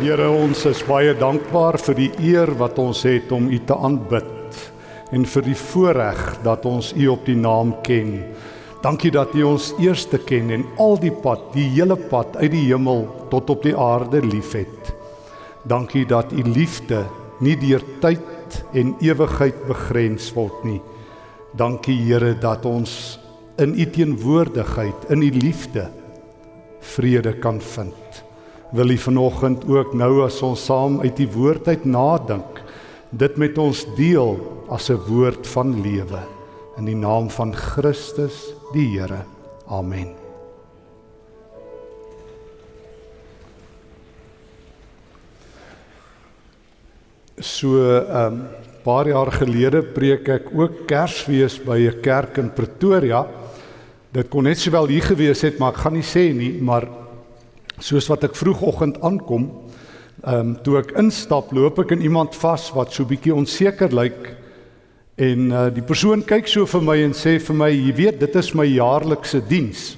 Here, ons is baie dankbaar vir die eer wat ons het om U te aanbid en vir die voorreg dat ons U op die naam ken. Dankie dat U ons eerste ken en al die pad, die hele pad uit die hemel tot op die aarde liefhet. Dankie dat U liefde nie deur tyd en ewigheid begrens word nie. Dankie Here dat ons in U teenwoordigheid, in U liefde vrede kan vind wil U vanoggend ook nou as ons saam uit die woord uit nadink, dit met ons deel as 'n woord van lewe in die naam van Christus die Here. Amen. So 'n um, paar jaar gelede preek ek ook Kersfees by 'n kerk in Pretoria. Dit kon net sowel hier gewees het, maar ek gaan nie sê nie, maar soos wat ek vroegoggend aankom, ehm um, toe ek instap, loop ek in iemand vas wat so bietjie onseker lyk en uh, die persoon kyk so vir my en sê vir my, jy weet, dit is my jaarlikse diens.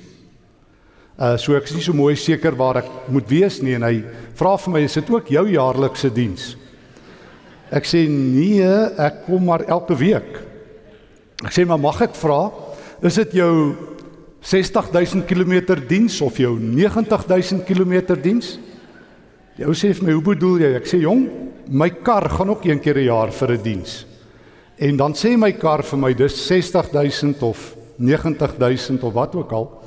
Uh so ek is nie so mooi seker waar ek moet wees nie en hy vra vir my, is dit ook jou jaarlikse diens? Ek sê nee, ek kom maar elke week. Ek sê maar mag ek vra, is dit jou 60000 km diens of jou 90000 km diens? Jy sê vir my, hoe bedoel jy? Ek sê jong, my kar gaan ook een keer 'n jaar vir 'n diens. En dan sê my kar vir my dis 60000 of 90000 of wat ook al.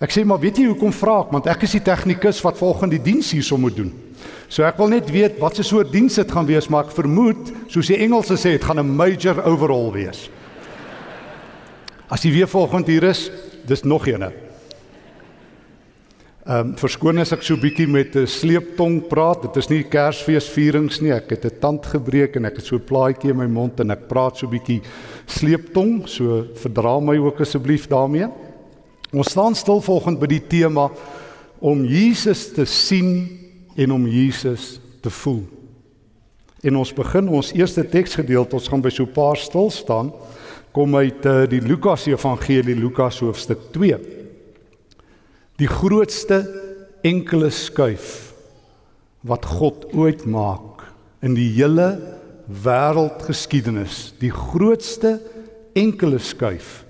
Ek sê maar weet jy hoekom vra ek? Want ek is die tegnikus wat volgens die diens hierso moet doen. So ek wil net weet wat se soort diens dit gaan wees, maar ek vermoed, soos die Engelse sê, dit gaan 'n major overhaul wees. As jy weer volgend hier is, dis nog eene. Ehm um, verskoon as ek so bietjie met 'n sleeptong praat. Dit is nie Kersfeesvierings nie. Ek het 'n tand gebreek en ek het so 'n plaatjie in my mond en ek praat so bietjie sleeptong. So verdra my ook asseblief daarmee. Ons staan stil volgens by die tema om Jesus te sien en om Jesus te voel. En ons begin ons eerste teksgedeelte. Ons gaan by so 'n paar stil staan kom uit uh, die Lukas Evangelie Lukas hoofstuk 2. Die grootste enkele skuif wat God ooit maak in die hele wêreldgeskiedenis. Die grootste enkele skuif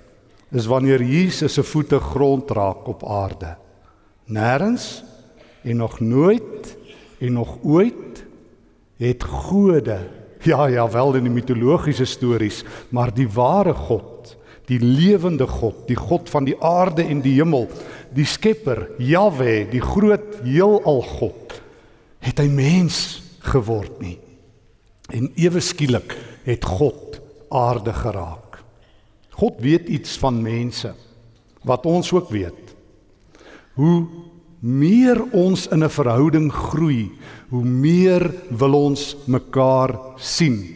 is wanneer Jesus se voete grond raak op aarde. Nêrens en nog nooit en nog ooit het gode Ja, ja, wel in die mitologiese stories, maar die ware God, die lewende God, die God van die aarde en die hemel, die Skepper, Jahwe, die groot heelal God, het hy mens geword nie. En ewe skielik het God aarde geraak. God weet iets van mense wat ons ook weet. Hoe meer ons in 'n verhouding groei, hoe meer wil ons mekaar sien.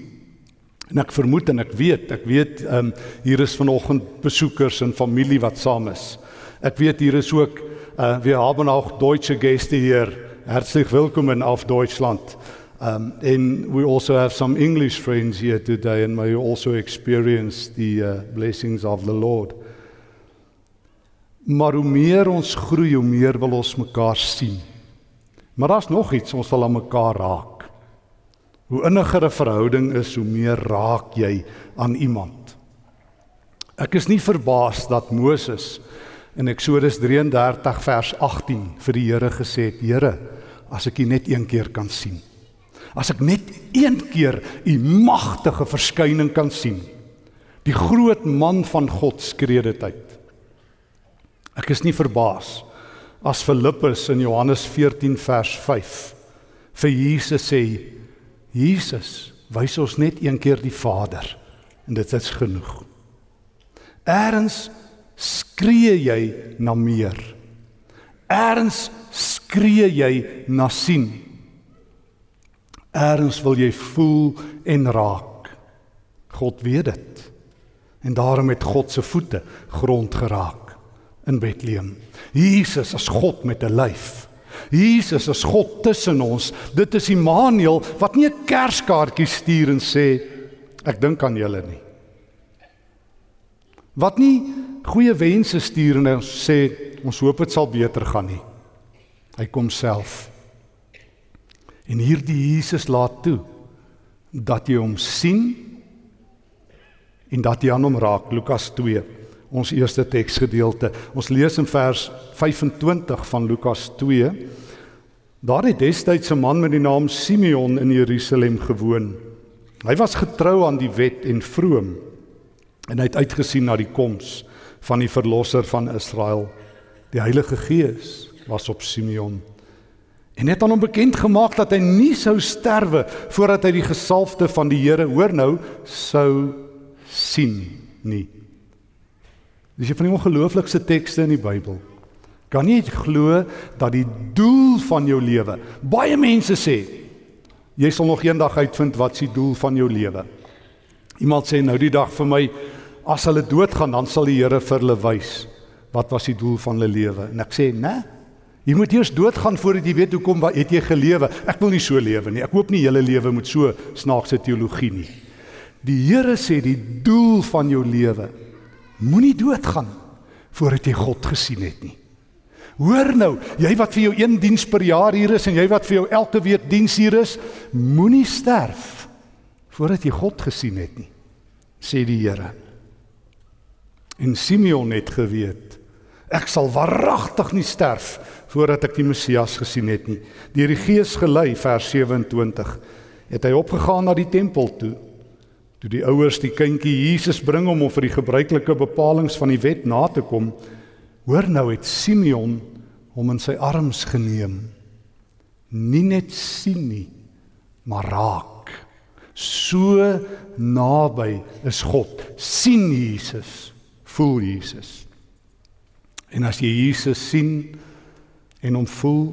En ek vermoed en ek weet, ek weet ehm um, hier is vanoggend besoekers en familie wat saam is. Ek weet hier is ook uh wir haben auch deutsche Gäste hier. Herzlich willkommen auf Deutschland. Um and we also have some English friends here today and may you also experience the uh, blessings of the Lord. Maar hoe meer ons groei, hoe meer wil ons mekaar sien. Maar daar's nog iets, ons wil aan mekaar raak. Hoe inniger 'n verhouding is, hoe meer raak jy aan iemand. Ek is nie verbaas dat Moses in Eksodus 33 vers 18 vir die Here gesê het: "Here, as ek U net een keer kan sien. As ek net een keer U magtige verskyning kan sien." Die groot man van God skree dit uit. Ek is nie verbaas as Filippus in Johannes 14 vers 5 vir Jesus sê Jesus wys ons net een keer die Vader en dit is genoeg. Eerens skree jy na meer. Eerens skree jy na sien. Eerens wil jy voel en raak. God weet dit. En daarom het God se voete grond geraak in Bethlehem. Jesus is God met 'n lyf. Jesus is God tussen ons. Dit is Immanuel wat nie 'n kerskaartjie stuur en sê ek dink aan julle nie. Wat nie goeie wense stuur en sê ons hoop dit sal beter gaan nie. Hy kom self. En hierdie Jesus laat toe dat jy hom sien en dat jy aan hom raak. Lukas 2, ons eerste teksgedeelte. Ons lees in vers 25 van Lukas 2. Daar het destyds 'n man met die naam Simeon in Jerusalem gewoon. Hy was getrou aan die wet en vroom en hy het uitgesien na die koms van die verlosser van Israel. Die Heilige Gees was op Simeon en het aan hom bekend gemaak dat hy nie sou sterwe voordat hy die gesalfde van die Here hoor nou sou sien nie. Dis een van die ongelooflikste tekste in die Bybel. Kan jy glo dat die doel van jou lewe baie mense sê jy sal nog eendag uitvind wat se doel van jou lewe. Iemand sê nou die dag vir my as hulle doodgaan dan sal die Here vir hulle wys wat was die doel van hulle lewe. En ek sê, "Nee, Jy moet eers doodgaan voordat jy weet hoekom het jy gelewe. Ek wil nie so lewe nie. Ek hoop nie hele lewe moet so snaakse teologie nie. Die Here sê die doel van jou lewe moenie doodgaan voordat jy God gesien het nie. Hoor nou, jy wat vir jou een diens per jaar hier is en jy wat vir jou elke week diens hier is, moenie sterf voordat jy God gesien het nie, sê die Here. En Simeon het geweet, ek sal waaragtig nie sterf voordat ek die Messias gesien het nie. Deur die Gees gelei vers 27 het hy opgegaan na die tempel toe. Toe die ouers die kindjie Jesus bring om hom vir die gebruikelike bepalinge van die wet na te kom, hoor nou het Simeon hom in sy arms geneem. Nie net sien nie, maar raak. So naby is God. sien Jesus, voel Jesus. En as jy Jesus sien, en hom voel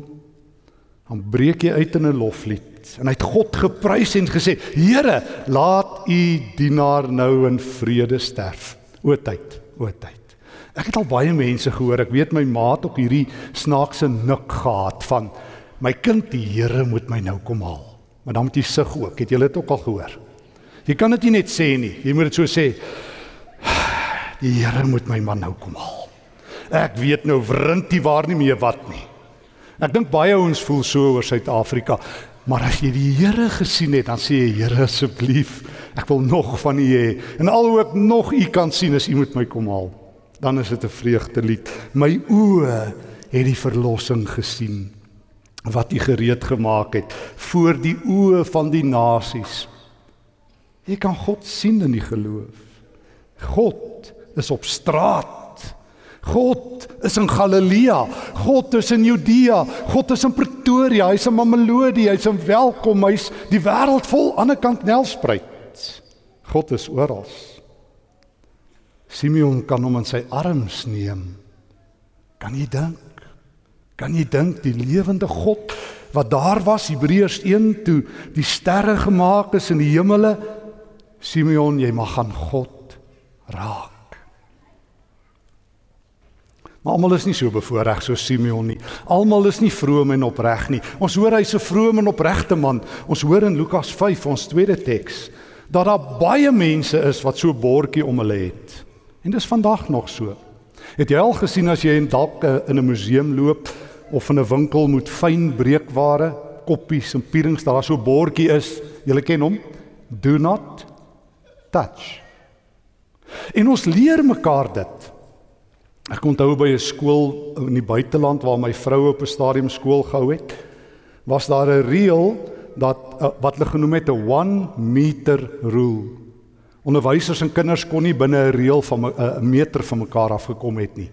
dan breek jy uit in 'n loflied en hy het God geprys en gesê Here laat u dienaar nou in vrede sterf. O tyd o tyd. Ek het al baie mense gehoor ek weet my maat ook hierdie snaakse nik gehad van my kind die Here moet my nou kom haal. Maar dan moet jy sug ook het jy dit ook al gehoor? Jy kan dit nie net sê nie jy moet dit so sê die Here moet my man nou kom haal. Ek weet nou wrintie waar nie meer wat nie. Ek dink baie ouens voel so oor Suid-Afrika. Maar as jy die Here gesien het, dan sê jy Here asseblief, ek wil nog van U hê. En alhoewel ek nog U kan sien as U moet my kom haal, dan is dit 'n vreugdelied. My oë het die verlossing gesien wat U gereed gemaak het voor die oë van die nasies. Jy kan God sien in die geloof. God is op straat God is in Galilea. God is in Judea. God is in Pretoria. Hy's in Mamelodi. Hy's in Welkom. Hy's die wêreld vol aan die kant Nelspruit. God is oral. Simeon kan hom in sy arms neem. Kan jy dink? Kan jy dink die lewende God wat daar was Hebreërs 1 toe die sterre gemaak is in die hemele Simeon jy mag aan God raak. Maar almal is nie so bevoordeel so Simeon nie. Almal is nie vroom en opreg nie. Ons hoor hy's 'n vroom en opregte man. Ons hoor in Lukas 5 ons tweede teks dat daar baie mense is wat so bordjie om hulle het. En dis vandag nog so. Het jy al gesien as jy in dalk eh, in 'n museum loop of in 'n winkel moet fyn breekware, koppies en pierings daar so 'n bordjie is, jy ken hom? Do not touch. En ons leer mekaar dit. Ek onthou by 'n skool in die buiteland waar my vrou op 'n stadium skool gehou het, was daar 'n reël dat uh, wat hulle genoem het 'n 1 meter rule. Onderwysers en kinders kon nie binne 'n reël van 'n uh, meter van mekaar af gekom het nie.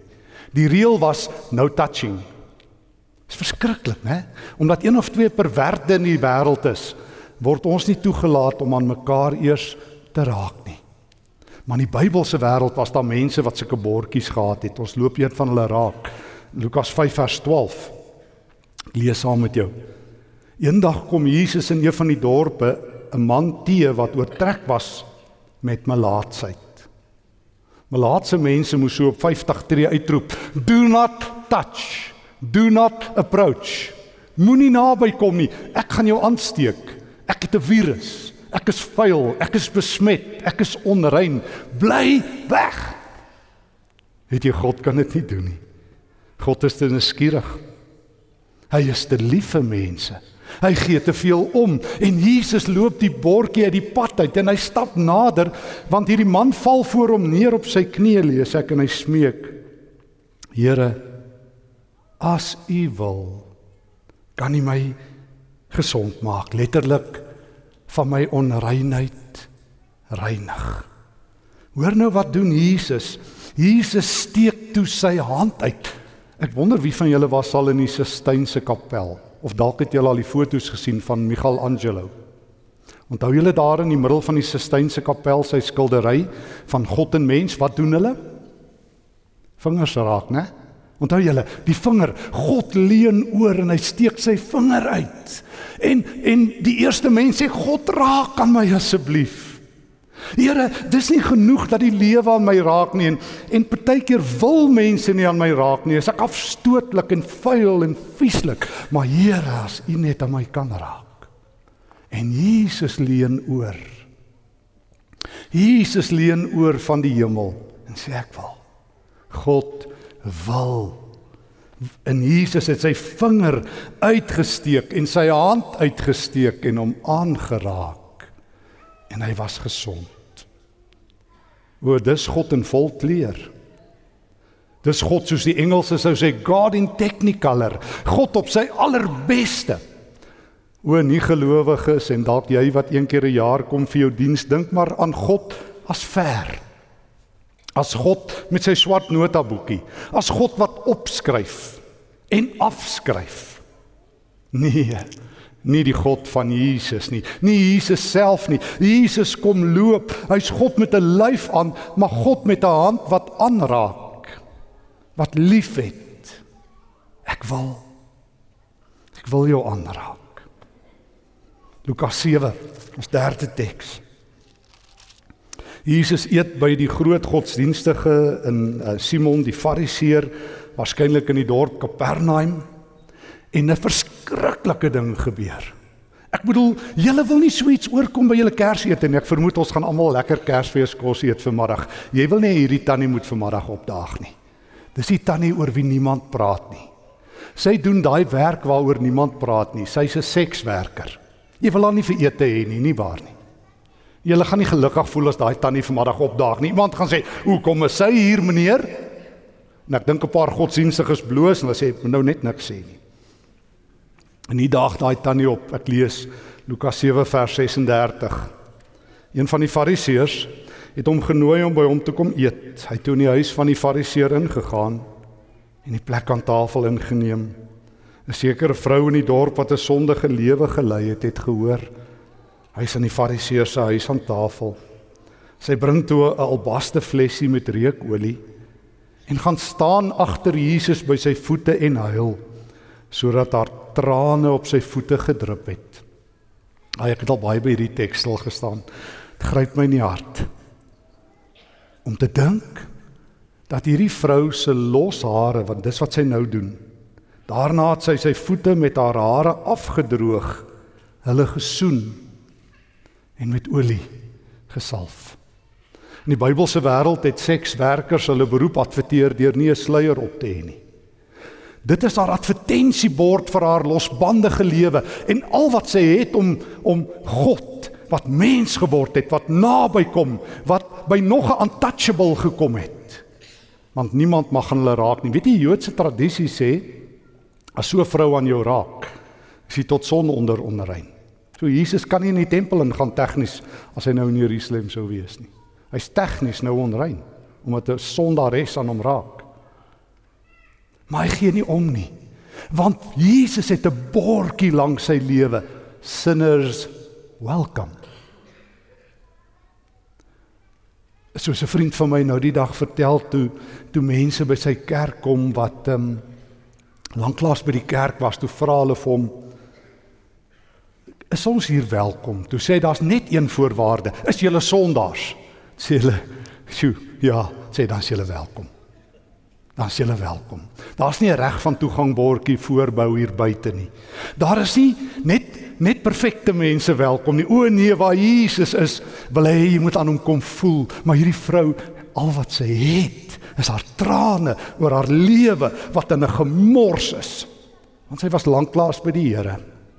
Die reël was no touching. Dit is verskriklik, né? Omdat een of twee perverte in die wêreld is, word ons nie toegelaat om aan mekaar eers te raak nie. Maar in die Bybelse wêreld was daar mense wat sulke bordjies gehad het. Ons loop een van hulle raak. Lukas 5 vers 12. Ek lees saam met jou. Eendag kom Jesus in een van die dorpe 'n man teë wat oortrek was met melaatsheid. Melaatse mense moes so op 50 tree uitroep: "Do not touch. Do not approach. Moenie naby kom nie. Ek gaan jou aansteek. Ek het 'n virus." Ek is vuil, ek is besmet, ek is onrein. Bly weg. Weet jy God kan dit nie doen nie. God is te nuuskierig. Hy is te lief vir mense. Hy gee te veel om en Jesus loop die bordjie uit die pad uit en hy stap nader want hierdie man val voor hom neer op sy knieë lees ek en hy smeek Here as u wil kan u my gesond maak letterlik van my onreinheid reinig Hoor nou wat doen Jesus Jesus steek toe sy hand uit Ek wonder wie van julle was al in die Sistynse kapel of dalk het julle al die foto's gesien van Michelangelo. Onthou julle daar in die middel van die Sistynse kapel sy skildery van God en mens, wat doen hulle? Vingers raak, né? Onthou julle, die vinger, God leun oor en hy steek sy vinger uit. En en die eerste mens sê God raak aan my asseblief. Here, dis nie genoeg dat die lewe aan my raak nie en en partykeer wil mense nie aan my raak nie. Ek afstootlik en vuil en vieslik, maar Here, as U net aan my kan raak. En Jesus leun oor. Jesus leun oor van die hemel en sê ek wil. God wil en Jesus het sy vinger uitgesteek en sy hand uitgesteek en hom aangeraak en hy was gesond. O, dis God in vol kleur. Dis God soos die Engelse sou sê God in technicolor. God op sy allerbeste. O, nie gelowiges en dalk jy wat een keer 'n jaar kom vir jou diens, dink maar aan God as ver. As God met sy swart notaboekie, as God wat opskryf en afskryf. Nee nie die God van Jesus nie, nie Jesus self nie. Jesus kom loop. Hy's God met 'n lyf aan, maar God met 'n hand wat aanraak. Wat liefhet. Ek wil ek wil jou aanraak. Lukas 7, ons derde teks. Jesus eet by die groot godsdienstige in uh, Simon die Fariseer, waarskynlik in die dorp Kapernaum en 'n verskriklike ding gebeur. Ek bedoel, julle wil nie so iets oorkom by julle Kersete nie. Ek vermoed ons gaan almal lekker Kersfees kos eet vanmiddag. Jy wil nie hierdie tannie moet vanmiddag opdaag nie. Dis die tannie oor wie niemand praat nie. Sy doen daai werk waaroor niemand praat nie. Sy's 'n sekswerker. Jy wil haar nie vir ete hê nie, nie waar nie. Julle gaan nie gelukkig voel as daai tannie vanmiddag opdaag nie. Iemand gaan sê, "Hoe kom sy hier, meneer?" En ek dink 'n paar godsdienstiges bloos en hulle sê, "Nou net niks sê nie." En die dag daai tannie op, ek lees Lukas 7 vers 36. Een van die fariseërs het hom genooi om by hom te kom eet. Hy het toe in die huis van die fariseer ingegaan en die plek aan tafel ingeneem. 'n Sekere vrou in die dorp wat 'n sondige lewe gelei het, het gehoor hy's in die fariseer se huis aan tafel. Sy bring toe 'n albaste flesie met reukolie en gaan staan agter Jesus by sy voete en huil sodat haar trane op sy voete gedrup het. Ai ek het al baie by hierdie teks stil gestaan. Dit gryp my in die hart om te dink dat hierdie vrou se los hare, want dis wat sy nou doen. Daarna het sy sy voete met haar hare afgedroog, hulle gesoen en met olie gesalf. In die Bybelse wêreld het sekswerkers hulle beroep adverteer deur nie 'n sluier op te hê nie. Dit is haar advertensiebord vir haar losbandige lewe en al wat sy het om om God wat mens geword het, wat naby kom, wat by nog 'n untouchable gekom het. Want niemand mag aan hulle raak nie. Weet jy Joodse tradisie sê as so 'n vrou aan jou raak, is jy tot son onder onrein. So Jesus kan nie in die tempel ingaan tegnies as hy nou in Jerusalem sou wees nie. Hy's tegnies nou onrein omdat 'n sondares aan hom raak. Maar hy gee nie om nie. Want Jesus het 'n bordjie langs sy lewe, sinners welcome. Soos 'n vriend van my nou die dag vertel toe toe mense by sy kerk kom wat ehm um, lanklaas by die kerk was, toe vra hulle vir hom is ons hier welkom? Toe sê daar's net een voorwaarde, is julle sondaars? Sê hulle, "Sjoe, ja," sê dan is julle welkom dan is jy welkom. Daar's nie 'n reg van toegang bordjie voorbou hier buite nie. Daar is nie net net perfekte mense welkom nie. O nee, waar Jesus is, wil hy jy moet aan hom kom voel, maar hierdie vrou al wat sy het, is haar trane oor haar lewe wat in 'n gemors is. Want sy was lanklaas by die Here.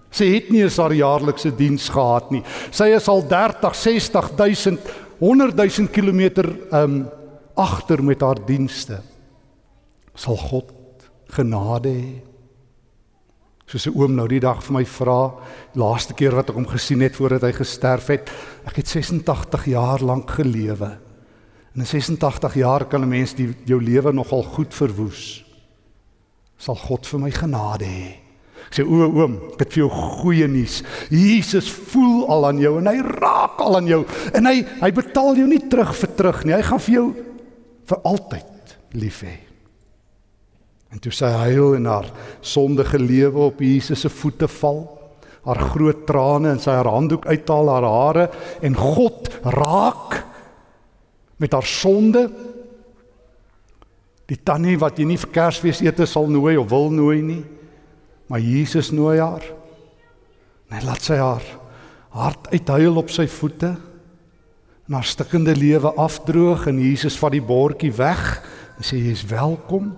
Sy het nie eens haar jaarlikse diens gehad nie. Sy is al 30, 60 000, 100 000 km um agter met haar dienste. Sal God genade hê? Soos 'n oom nou die dag vir my vra, laaste keer wat ek hom gesien het voordat hy gesterf het, ek het 86 jaar lank gelewe. En in 86 jaar kan 'n mens die jou lewe nogal goed verwoes. Sal God vir my genade hê? Sê o oom, ek het vir jou goeie nuus. Jesus voel al aan jou en hy raak al aan jou en hy hy betaal jou nie terug vir terug nie. Hy gaan vir jou vir altyd lief hê. En toe sy huil en haar sondige lewe op Jesus se voete val, haar groot trane en sy haar handdoek uithaal haar hare en God raak met haar sonde. Die tannie wat jy nie vir Kersfees ete sal nooi of wil nooi nie, maar Jesus nooi haar. Net laat sy haar hart uithuil op sy voete en haar stikkende lewe afdroog en Jesus vat die bordjie weg en sê jy's welkom.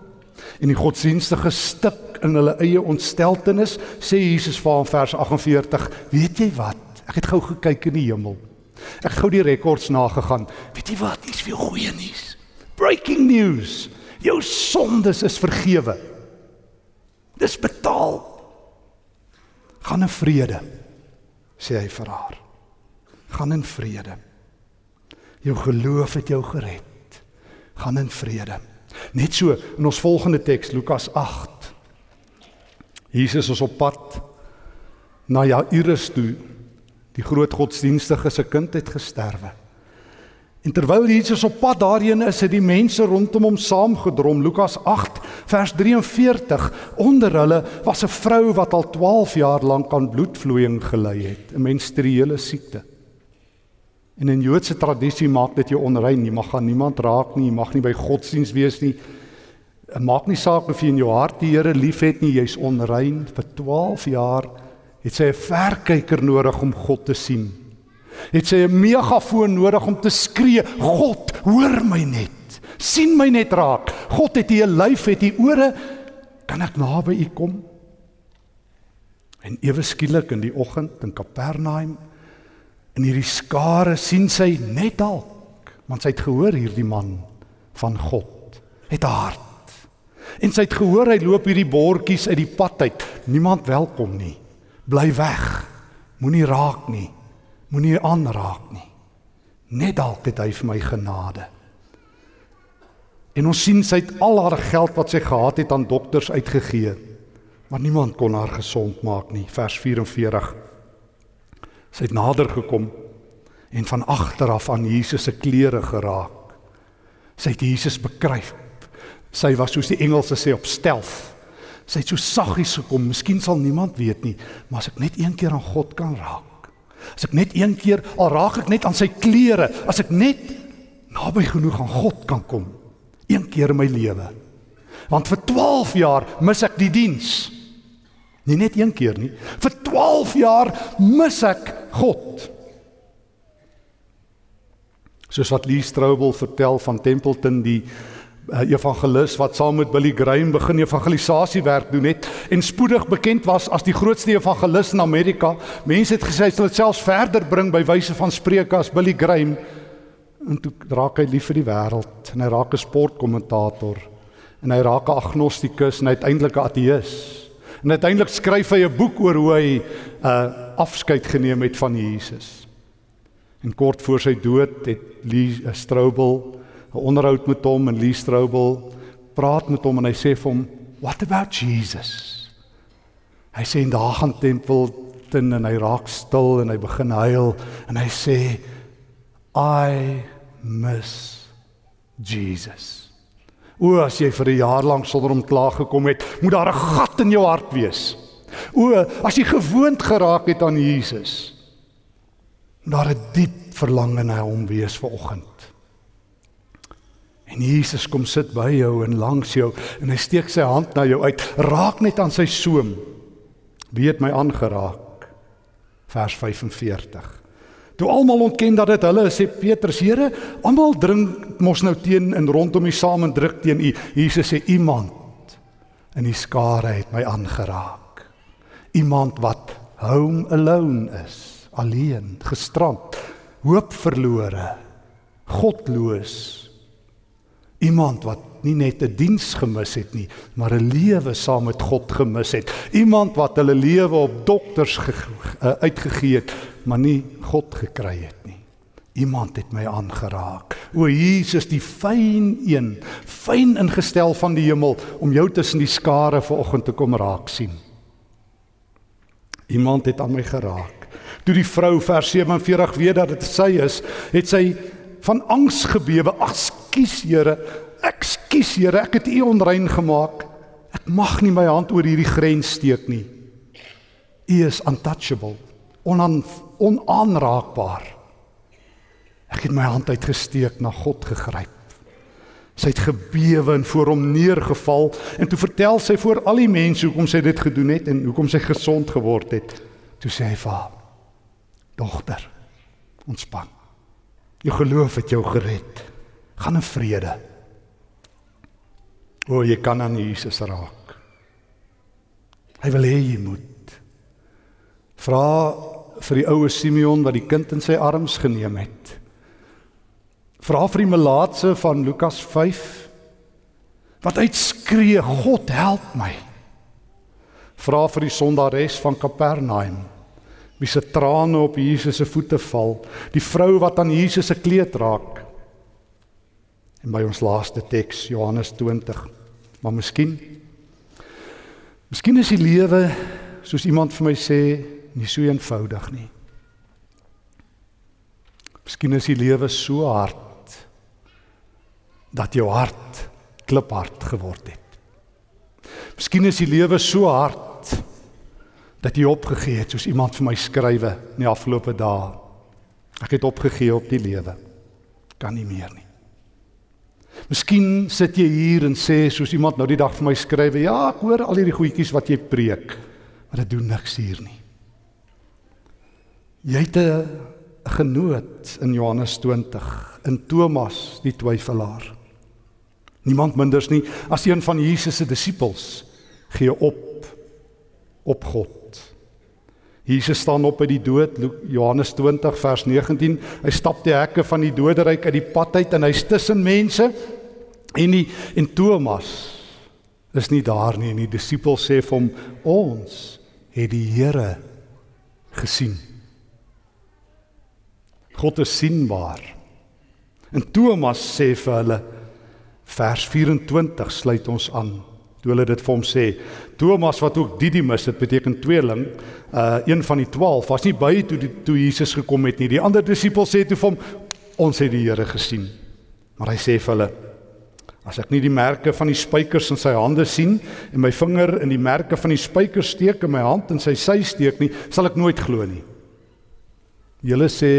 En die godsdienstige stuk in hulle eie ontsteltenis sê Jesus vir hom vers 48, weet jy wat? Ek het gou gekyk in die hemel. Ek gou die rekords nagegaan. Weet jy wat? Dis veel goeie nuus. Breaking news. Jou sondes is vergewe. Dis betaal. Gaan in vrede, sê hy vir haar. Gaan in vrede. Jou geloof het jou gered. Gaan in vrede. Net so in ons volgende teks Lukas 8. Jesus is op pad na Jairus toe. Die groot godsdienstige se kind het gesterwe. En terwyl Jesus op pad daarheen is, het die mense rondom hom saamgedrom. Lukas 8 vers 43. Onder hulle was 'n vrou wat al 12 jaar lank aan bloedvloeiing gely het, 'n menstruele siekte. En in Joodse tradisie maak dit jou onrein. Jy mag aan niemand raak nie, jy mag nie by godsdiens wees nie. Dit maak nie saak of jy in jou hart die Here liefhet nie, jy's onrein. Vir 12 jaar het sy 'n verkyker nodig om God te sien. Het sy 'n megafoon nodig om te skree, "God, hoor my net. sien my net raak. God het hier 'n lyf, het hier ore. Kan ek naby u kom?" En ewe skielik in die oggend in Kapernaum In hierdie skare sien sy net dalk, want sy het gehoor hierdie man van God het hart. En sy het gehoor hy loop hierdie bordjies uit die pad uit. Niemand welkom nie. Bly weg. Moenie raak nie. Moenie aanraak nie. Net dalk het hy vir my genade. En ons sien sy het al haar geld wat sy gehad het aan dokters uitgegee. Maar niemand kon haar gesond maak nie. Vers 44 Sy het nader gekom en van agter af aan Jesus se klere geraak. Sy het Jesus bekruip. Sy was soos die Engelse sê op stelf. Sy het so saggies gekom. Miskien sal niemand weet nie, maar as ek net een keer aan God kan raak. As ek net een keer al raak ek net aan sy klere, as ek net naby genoeg aan God kan kom. Een keer in my lewe. Want vir 12 jaar mis ek die diens. Nie net een keer nie. Vir 12 jaar mis ek God. Soos wat Lee Strobel vertel van Templeton die evangelis wat saam met Billy Graham begin evangelisasiewerk doen het en spoedig bekend was as die grootste evangelis in Amerika. Mense het gesê hy sal dit selfs verder bring by wyse van spreuke as Billy Graham. En toe raak hy lief vir die wêreld en hy raak 'n sportkommentator en hy raak 'n agnostikus en uiteindelik 'n ateïs. En uiteindelik skryf hy 'n boek oor hoe hy uh afskeid geneem het van Jesus. En kort voor sy dood het Lee uh, Strobel 'n onderhoud met hom en Lee Strobel praat met hom en hy sê vir hom, "What about Jesus?" Hy sê in daag gaan tempel ten en hy raak stil en hy begin huil en hy sê, "I miss Jesus." O, as jy vir 'n jaar lank sonder hom klaar gekom het, moet daar 'n gat in jou hart wees. O, as jy gewoond geraak het aan Jesus, moet daar 'n diep verlange na hom wees vanoggend. En Jesus kom sit by jou en langs jou en hy steek sy hand na jou uit. Raak net aan sy soem. Wie het my aangeraak? Vers 45. Toe almal ontken dat dit hulle is, sê Petrus: "Here, almal drink mos nou teen en rondom U saam en druk teen U." Jesus sê: "Iemand in die skare het my aangeraak. Iemand wat home alone is, alleen, gestrand, hoop verlore, godloos. Iemand wat nie net 'n diens gemis het nie, maar 'n lewe saam met God gemis het. Iemand wat hulle lewe op dokters uh, uitgegee het, maar nie God gekry het nie. Iemand het my aangeraak. O Jesus, die fyn een, fyn ingestel van die hemel om jou tussen die skare vanoggend te kom raak sien. Iemand het aan my geraak. Toe die vrou vers 47 weet dat dit sy is, het sy van angs gebewe. Ag, skus Here, Ekskuus Here, ek het U onrein gemaak. Ek mag nie my hand oor hierdie grens steek nie. U is untouchable, onan onaanraakbaar. Ek het my hand uitgesteek na God gegryp. Sy het gebewe en voor hom neergeval en toe vertel sy voor al die mense hoekom sy dit gedoen het en hoekom sy gesond geword het. Toe sê hy vir haar: "Dogter, ontspan. Jou geloof het jou gered. Gaan in vrede." O, jy kan aan Jesus raak. Hy wil hê jy moet. Vra vir die oue Simeon wat die kind in sy arms geneem het. Vra vir die melaatse van Lukas 5 wat uitskree, God help my. Vra vir die sondares van Kapernaum wie se trane op Jesus se voete val, die vrou wat aan Jesus se kleed raak. En by ons laaste teks Johannes 20. Maar miskien Miskien is die lewe soos iemand vir my sê nie so eenvoudig nie. Miskien is die lewe so hard dat jou hart kliphard geword het. Miskien is die lewe so hard dat jy opgegee het soos iemand vir my skrywe in die afgelope dae. Ek het opgegee op die lewe. Kan nie meer nie. Miskien sit jy hier en sê soos iemand nou die dag vir my skryf, ja, ek hoor al hierdie goedjies wat jy preek, maar dit doen niks hier nie. Jy het 'n genoot in Johannes 20 in Thomas die twyfelaar. Niemand minders nie as een van Jesus se disippels gee op op God. Jesus staan op by die dood Johannes 20 vers 19. Hy stap die hekke van die doderyk uit die pad uit en hy's tussen mense en die en Thomas is nie daar nie en die disipels sê vir hom ons het die Here gesien. God is sienbaar. En Thomas sê vir hulle vers 24 sluit ons aan toe hulle dit vir hom sê. Thomas wat ook Didimus, dit beteken tweeling, uh een van die 12 was nie by toe die, toe Jesus gekom het nie. Die ander disippels sê toe vir hom ons het die Here gesien. Maar hy sê vir hulle as ek nie die merke van die spykers in sy hande sien en my vinger in die merke van die spykers steek in my hand en sy sy steek nie, sal ek nooit glo nie. Julle sê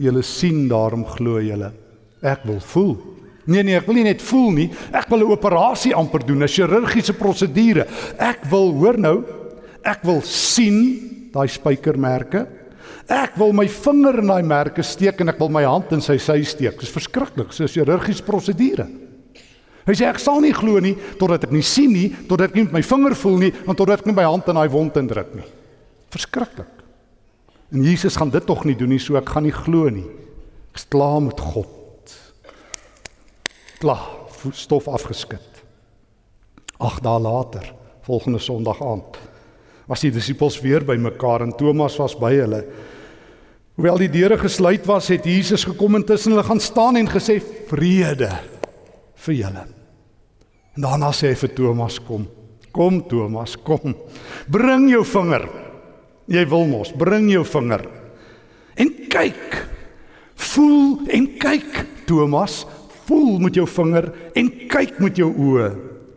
julle sien daarom glo julle. Ek wil voel Nee nee, ek wil nie net voel nie. Ek wil 'n operasie amper doen, 'n chirurgiese prosedure. Ek wil, hoor nou, ek wil sien daai spykermerke. Ek wil my vinger in daai merke steek en ek wil my hand in sy sy steek. Dis verskriklik, so 'n chirurgiese prosedure. Hy sê ek sal nie glo nie totdat ek nie sien nie, totdat ek nie met my vinger voel nie, en totdat ek nie my hand in daai wond indruk nie. Verskriklik. En Jesus gaan dit tog nie doen nie, so ek gaan nie glo nie. Ek is klaar met God klaar stof afgeskit. Ag dae later, volgende Sondag aand, was die disippels weer by mekaar en Thomas was by hulle. Hoewel die deure gesluit was, het Jesus gekom en tussen hulle gaan staan en gesê vrede vir julle. En daarna sê hy vir Thomas kom. Kom Thomas, kom. Bring jou vinger. Jy wil mos, bring jou vinger. En kyk. Voel en kyk Thomas, voel met jou vinger en kyk met jou oë.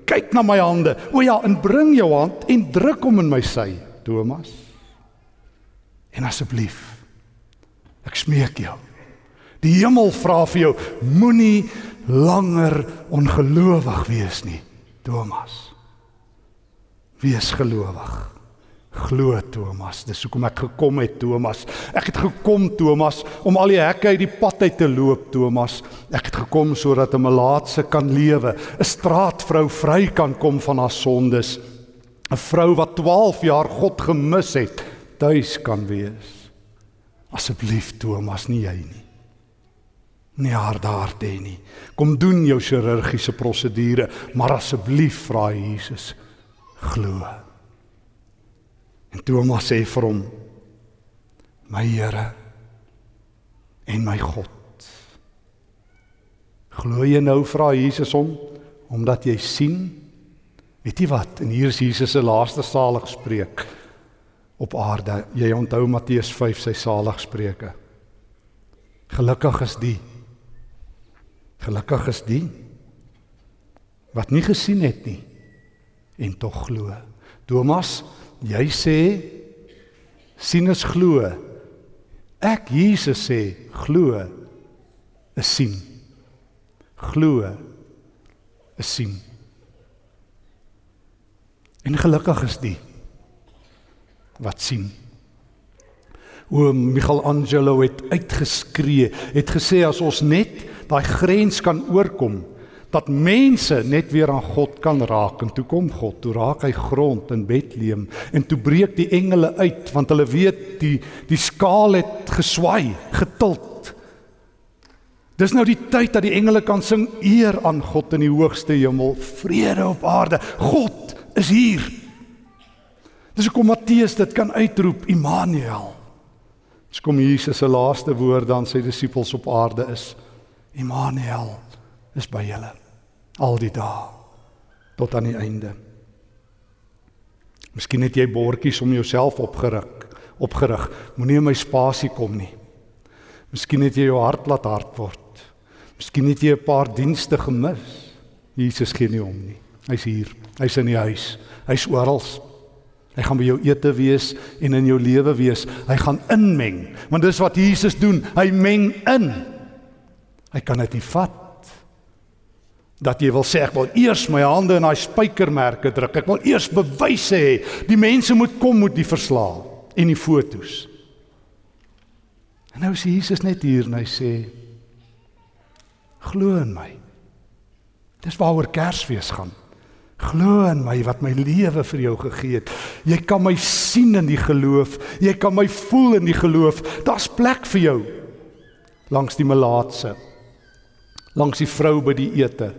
Kyk na my hande. O ja, en bring jou hand en druk hom in my sy, Thomas. En asseblief, ek smeek jou. Die hemel vra vir jou, moenie langer ongelowig wees nie, Thomas. Wees gelowig. Glo Thomas, dis hoekom ek gekom het Thomas. Ek het gekom Thomas om al die hekke uit die pad uit te loop Thomas. Ek het gekom sodat 'n melaatse kan lewe, 'n straatvrou vry kan kom van haar sondes. 'n vrou wat 12 jaar God gemis het, tuis kan wees. Asseblief Thomas, nie jy nie. Nie haar daar dê nie. Kom doen jou chirurgiese prosedure, maar asseblief vra Jesus glo. En Thomas sê vir hom: My Here en my God. Glo jy nou vra Jesus hom omdat jy sien? Weet jy wat? En hier is Jesus se laaste saligspreek op aarde. Jy onthou Matteus 5 sy saligspreuke. Gelukkig is die. Gelukkig is die wat nie gesien het nie en tog glo. Thomas, jy sê sien is glo. Ek Jesus sê glo is sien. Glo is sien. En gelukkig is die wat sien. O Michelangelo het uitgeskree, het gesê as ons net daai grens kan oorkom dat mense net weer aan God kan raak en toe kom God, toe raak hy grond in Bethlehem en toe breek die engele uit want hulle weet die die skaal het geswaai, getilt. Dis nou die tyd dat die engele kan sing eer aan God in die hoogste hemel, vrede op aarde. God is hier. Dis hoekom Matteus dit kan uitroep, Immanuel. Dis kom Jesus se laaste woorde aan sy disippels op aarde is, Immanuel is by julle al die dae tot aan die einde. Miskien het jy bordjies om jouself opgerig, opgerig. Moenie in my spasie kom nie. Miskien het jy jou hart laat hard word. Miskien het jy 'n paar dienste gemis. Jesus gee nie om nie. Hy's hier. Hy's in die huis. Hy's oral. Hy gaan by jou ete wees en in jou lewe wees. Hy gaan inmeng, want dis wat Jesus doen. Hy meng in. Hy kan dit nie vat dat jy wil sê ek wil eers my hande in daai spykermerke druk. Ek wil eers bewyse hê. Die mense moet kom met die verslae en die fotos. En nou sê Jesus net hier en hy sê glo in my. Dis waaroor Kersfees gaan. Glo in my wat my lewe vir jou gegee het. Jy kan my sien in die geloof. Jy kan my voel in die geloof. Daar's plek vir jou langs die melaatse. Langs die vrou by die ete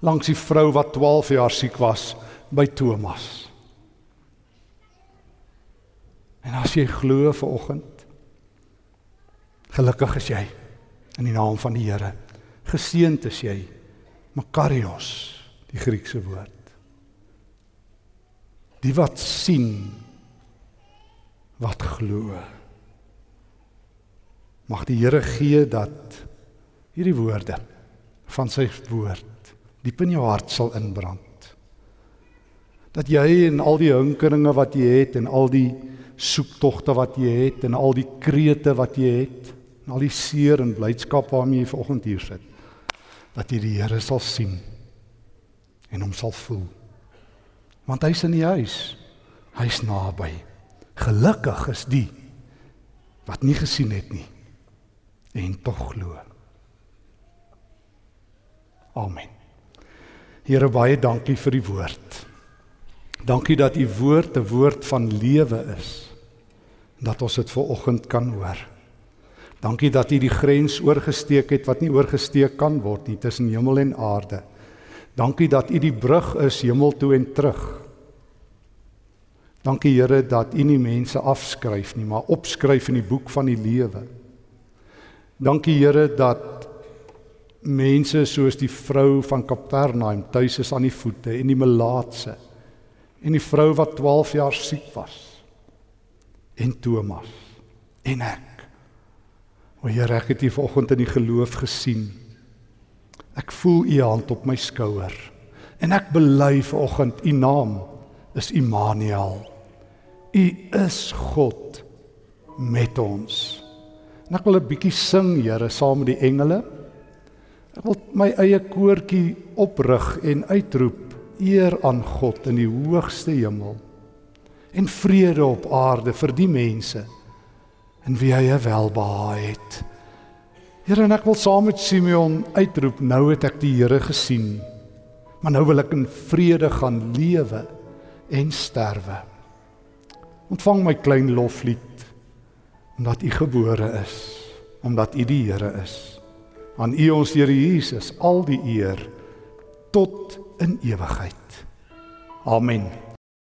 langs die vrou wat 12 jaar siek was by Thomas. En as jy glo vir oggend, gelukkig is jy in die naam van die Here. Geseënd is jy. Makarios, die Griekse woord. Die wat sien wat glo. Mag die Here gee dat hierdie woorde van sy woord diep in jou hart sal inbrand. Dat jy en al die hinkeringe wat jy het en al die soektogte wat jy het en al die krete wat jy het en al die seer en blydskap waarmee jy vanoggend hier sit, dat jy die Here sal sien en hom sal voel. Want hy's in die huis. Hy's naby. Gelukkig is die wat nie gesien het nie en tog glo. Amen. Here baie dankie vir die woord. Dankie dat u woord 'n woord van lewe is. Dat ons dit ver oggend kan hoor. Dankie dat u die grens oorgesteek het wat nie oorgesteek kan word nie tussen hemel en aarde. Dankie dat u die brug is hemel toe en terug. Dankie Here dat u nie mense afskryf nie, maar opskryf in die boek van die lewe. Dankie Here dat mense soos die vrou van Kapernaum tuis is aan die voete en die melaatse en die vrou wat 12 jaar siek was en Thomas en ek. O Here, ek het U vanoggend in die geloof gesien. Ek voel U hand op my skouer en ek bely vanoggend U naam is Immanuel. U is God met ons. En ek wil 'n bietjie sing, Here, saam met die engele. Ek wil my eie koortjie oprig en uitroep eer aan God in die hoogste hemel en vrede op aarde vir die mense en wie hy welbehaag het. Here en ek wil saam met Simeon uitroep nou het ek die Here gesien. Maar nou wil ek in vrede gaan lewe en sterwe. Ontvang my klein loflied omdat U gebore is, omdat U die Here is. Aan U ons Here Jesus al die eer tot in ewigheid. Amen.